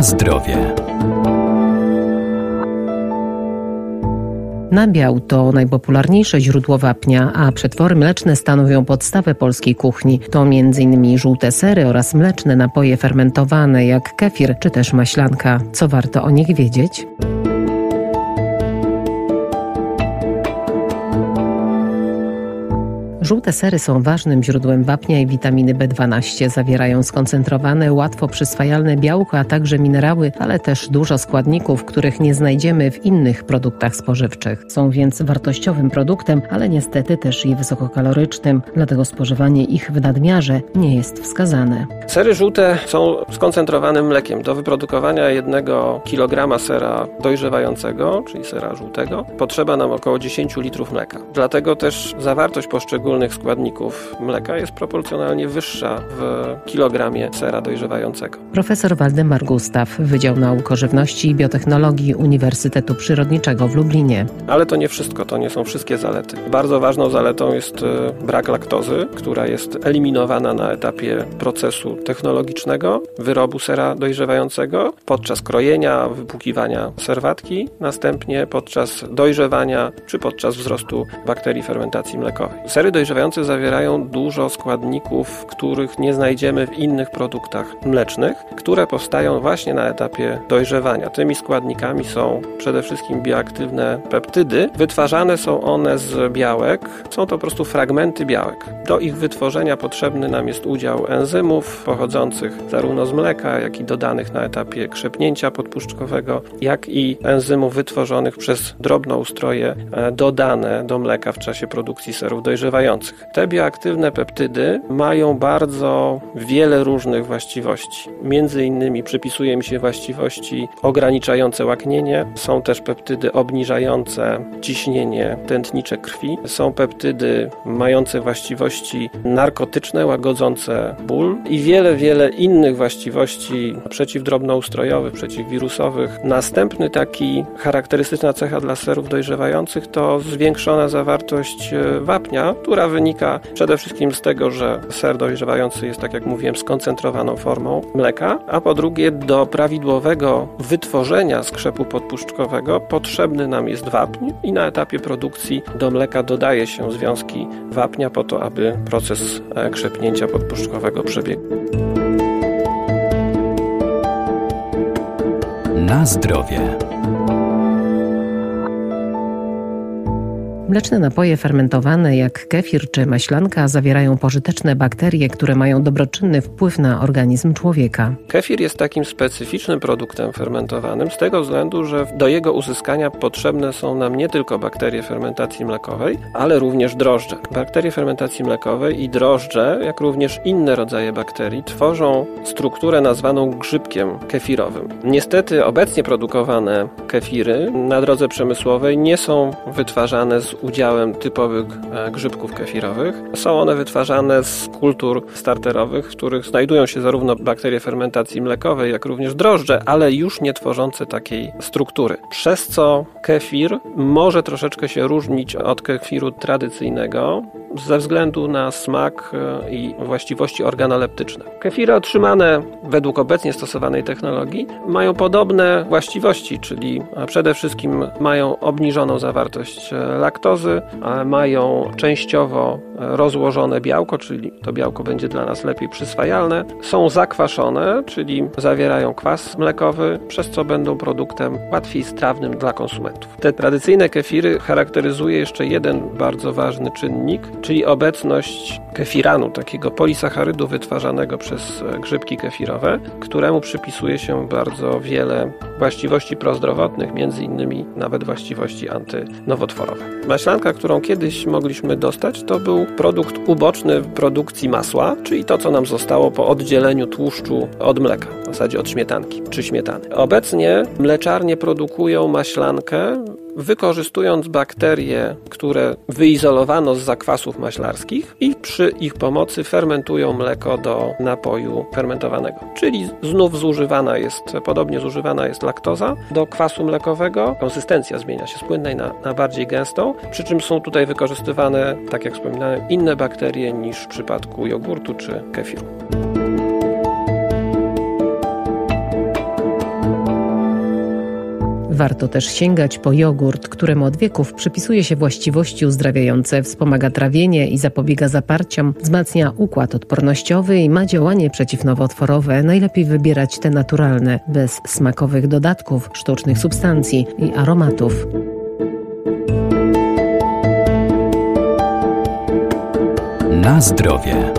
Na zdrowie. Nabiał to najpopularniejsze źródło wapnia, a przetwory mleczne stanowią podstawę polskiej kuchni. To m.in. żółte sery oraz mleczne napoje fermentowane jak kefir czy też maślanka. Co warto o nich wiedzieć? Żółte sery są ważnym źródłem wapnia i witaminy B12. Zawierają skoncentrowane, łatwo przyswajalne białko, a także minerały, ale też dużo składników, których nie znajdziemy w innych produktach spożywczych. Są więc wartościowym produktem, ale niestety też i wysokokalorycznym, dlatego spożywanie ich w nadmiarze nie jest wskazane. Sery żółte są skoncentrowanym mlekiem. Do wyprodukowania jednego kilograma sera dojrzewającego, czyli sera żółtego, potrzeba nam około 10 litrów mleka. Dlatego też zawartość poszczególnych składników mleka jest proporcjonalnie wyższa w kilogramie sera dojrzewającego. Profesor Waldemar Gustaw, Wydział Nauk o Żywności i Biotechnologii Uniwersytetu Przyrodniczego w Lublinie. Ale to nie wszystko, to nie są wszystkie zalety. Bardzo ważną zaletą jest e, brak laktozy, która jest eliminowana na etapie procesu technologicznego wyrobu sera dojrzewającego podczas krojenia, wypłukiwania serwatki, następnie podczas dojrzewania czy podczas wzrostu bakterii fermentacji mlekowej. Sery dojrzewające zawierają dużo składników, których nie znajdziemy w innych produktach mlecznych, które powstają właśnie na etapie dojrzewania. Tymi składnikami są przede wszystkim bioaktywne peptydy. Wytwarzane są one z białek. Są to po prostu fragmenty białek. Do ich wytworzenia potrzebny nam jest udział enzymów pochodzących zarówno z mleka, jak i dodanych na etapie krzepnięcia podpuszczkowego, jak i enzymów wytworzonych przez drobnoustroje e, dodane do mleka w czasie produkcji serów dojrzewających. Te bioaktywne peptydy mają bardzo wiele różnych właściwości. Między innymi przypisuje mi się właściwości ograniczające łaknienie, są też peptydy obniżające ciśnienie tętnicze krwi, są peptydy mające właściwości narkotyczne, łagodzące ból i wiele, wiele innych właściwości przeciwdrobnoustrojowych, przeciwwirusowych. Następny taki charakterystyczna cecha dla serów dojrzewających to zwiększona zawartość e, wapnia, która która wynika przede wszystkim z tego, że ser dojrzewający jest, tak jak mówiłem, skoncentrowaną formą mleka, a po drugie do prawidłowego wytworzenia skrzepu podpuszczkowego potrzebny nam jest wapń i na etapie produkcji do mleka dodaje się związki wapnia po to, aby proces e, krzepnięcia podpuszczkowego przebiegł. Na zdrowie. Mleczne napoje fermentowane jak kefir czy maślanka zawierają pożyteczne bakterie, które mają dobroczynny wpływ na organizm człowieka. Kefir jest takim specyficznym produktem fermentowanym z tego względu, że do jego uzyskania potrzebne są nam nie tylko bakterie fermentacji mlekowej, ale również drożdże. Bakterie fermentacji mlekowej i drożdże, jak również inne rodzaje bakterii, tworzą strukturę nazwaną grzybkiem kefirowym. Niestety obecnie produkowane kefiry na drodze przemysłowej nie są wytwarzane z udziałem typowych e, grzybków kefirowych. Są one wytwarzane z kultur starterowych, w których znajdują się zarówno bakterie fermentacji mlekowej, jak również drożdże, ale już nie tworzące takiej struktury. Przez co kefir może troszeczkę się różnić od kefiru tradycyjnego ze względu na smak e, i właściwości organoleptyczne. Kefiry otrzymane według obecnie stosowanej technologii mają podobne właściwości, czyli przede wszystkim mają obniżoną zawartość e, laktozy, laktozy, mają częściowo rozłożone białko, czyli to białko będzie dla nas lepiej przyswajalne. Są zakwaszone, czyli zawierają kwas mlekowy, przez co będą produktem łatwiej strawnym dla konsumentów. Te tradycyjne kefiry charakteryzuje jeszcze jeden bardzo ważny czynnik, czyli obecność kefiranu, takiego polisacharydu wytwarzanego przez grzybki kefirowe, któremu przypisuje się bardzo wiele właściwości prozdrowotnych, między innymi nawet właściwości antynowotworowe. Maślanka, którą kiedyś mogliśmy dostać, to był produkt uboczny produkcji masła, czyli to, co nam zostało po oddzieleniu tłuszczu od mleka, w zasadzie od śmietanki czy śmietany. Obecnie mleczarnie produkują maślankę wykorzystując bakterie, które wyizolowano z zakwasów maślarskich i przy ich pomocy fermentują mleko do napoju fermentowanego. Czyli znów zużywana jest, podobnie zużywana jest laktoza do kwasu mlekowego. Konsystencja zmienia się z płynnej na, na bardziej gęstą, przy czym są tutaj wykorzystywane, tak jak wspominałem, inne bakterie niż w przypadku jogurtu czy kefiru. Warto też sięgać po jogurt, któremu od wieków przypisuje się właściwości uzdrawiające, wspomaga trawienie i zapobiega zaparciom, wzmacnia układ odpornościowy i ma działanie przeciwnowotworowe. Najlepiej wybierać te naturalne, bez smakowych dodatków, sztucznych substancji i aromatów. Na zdrowie.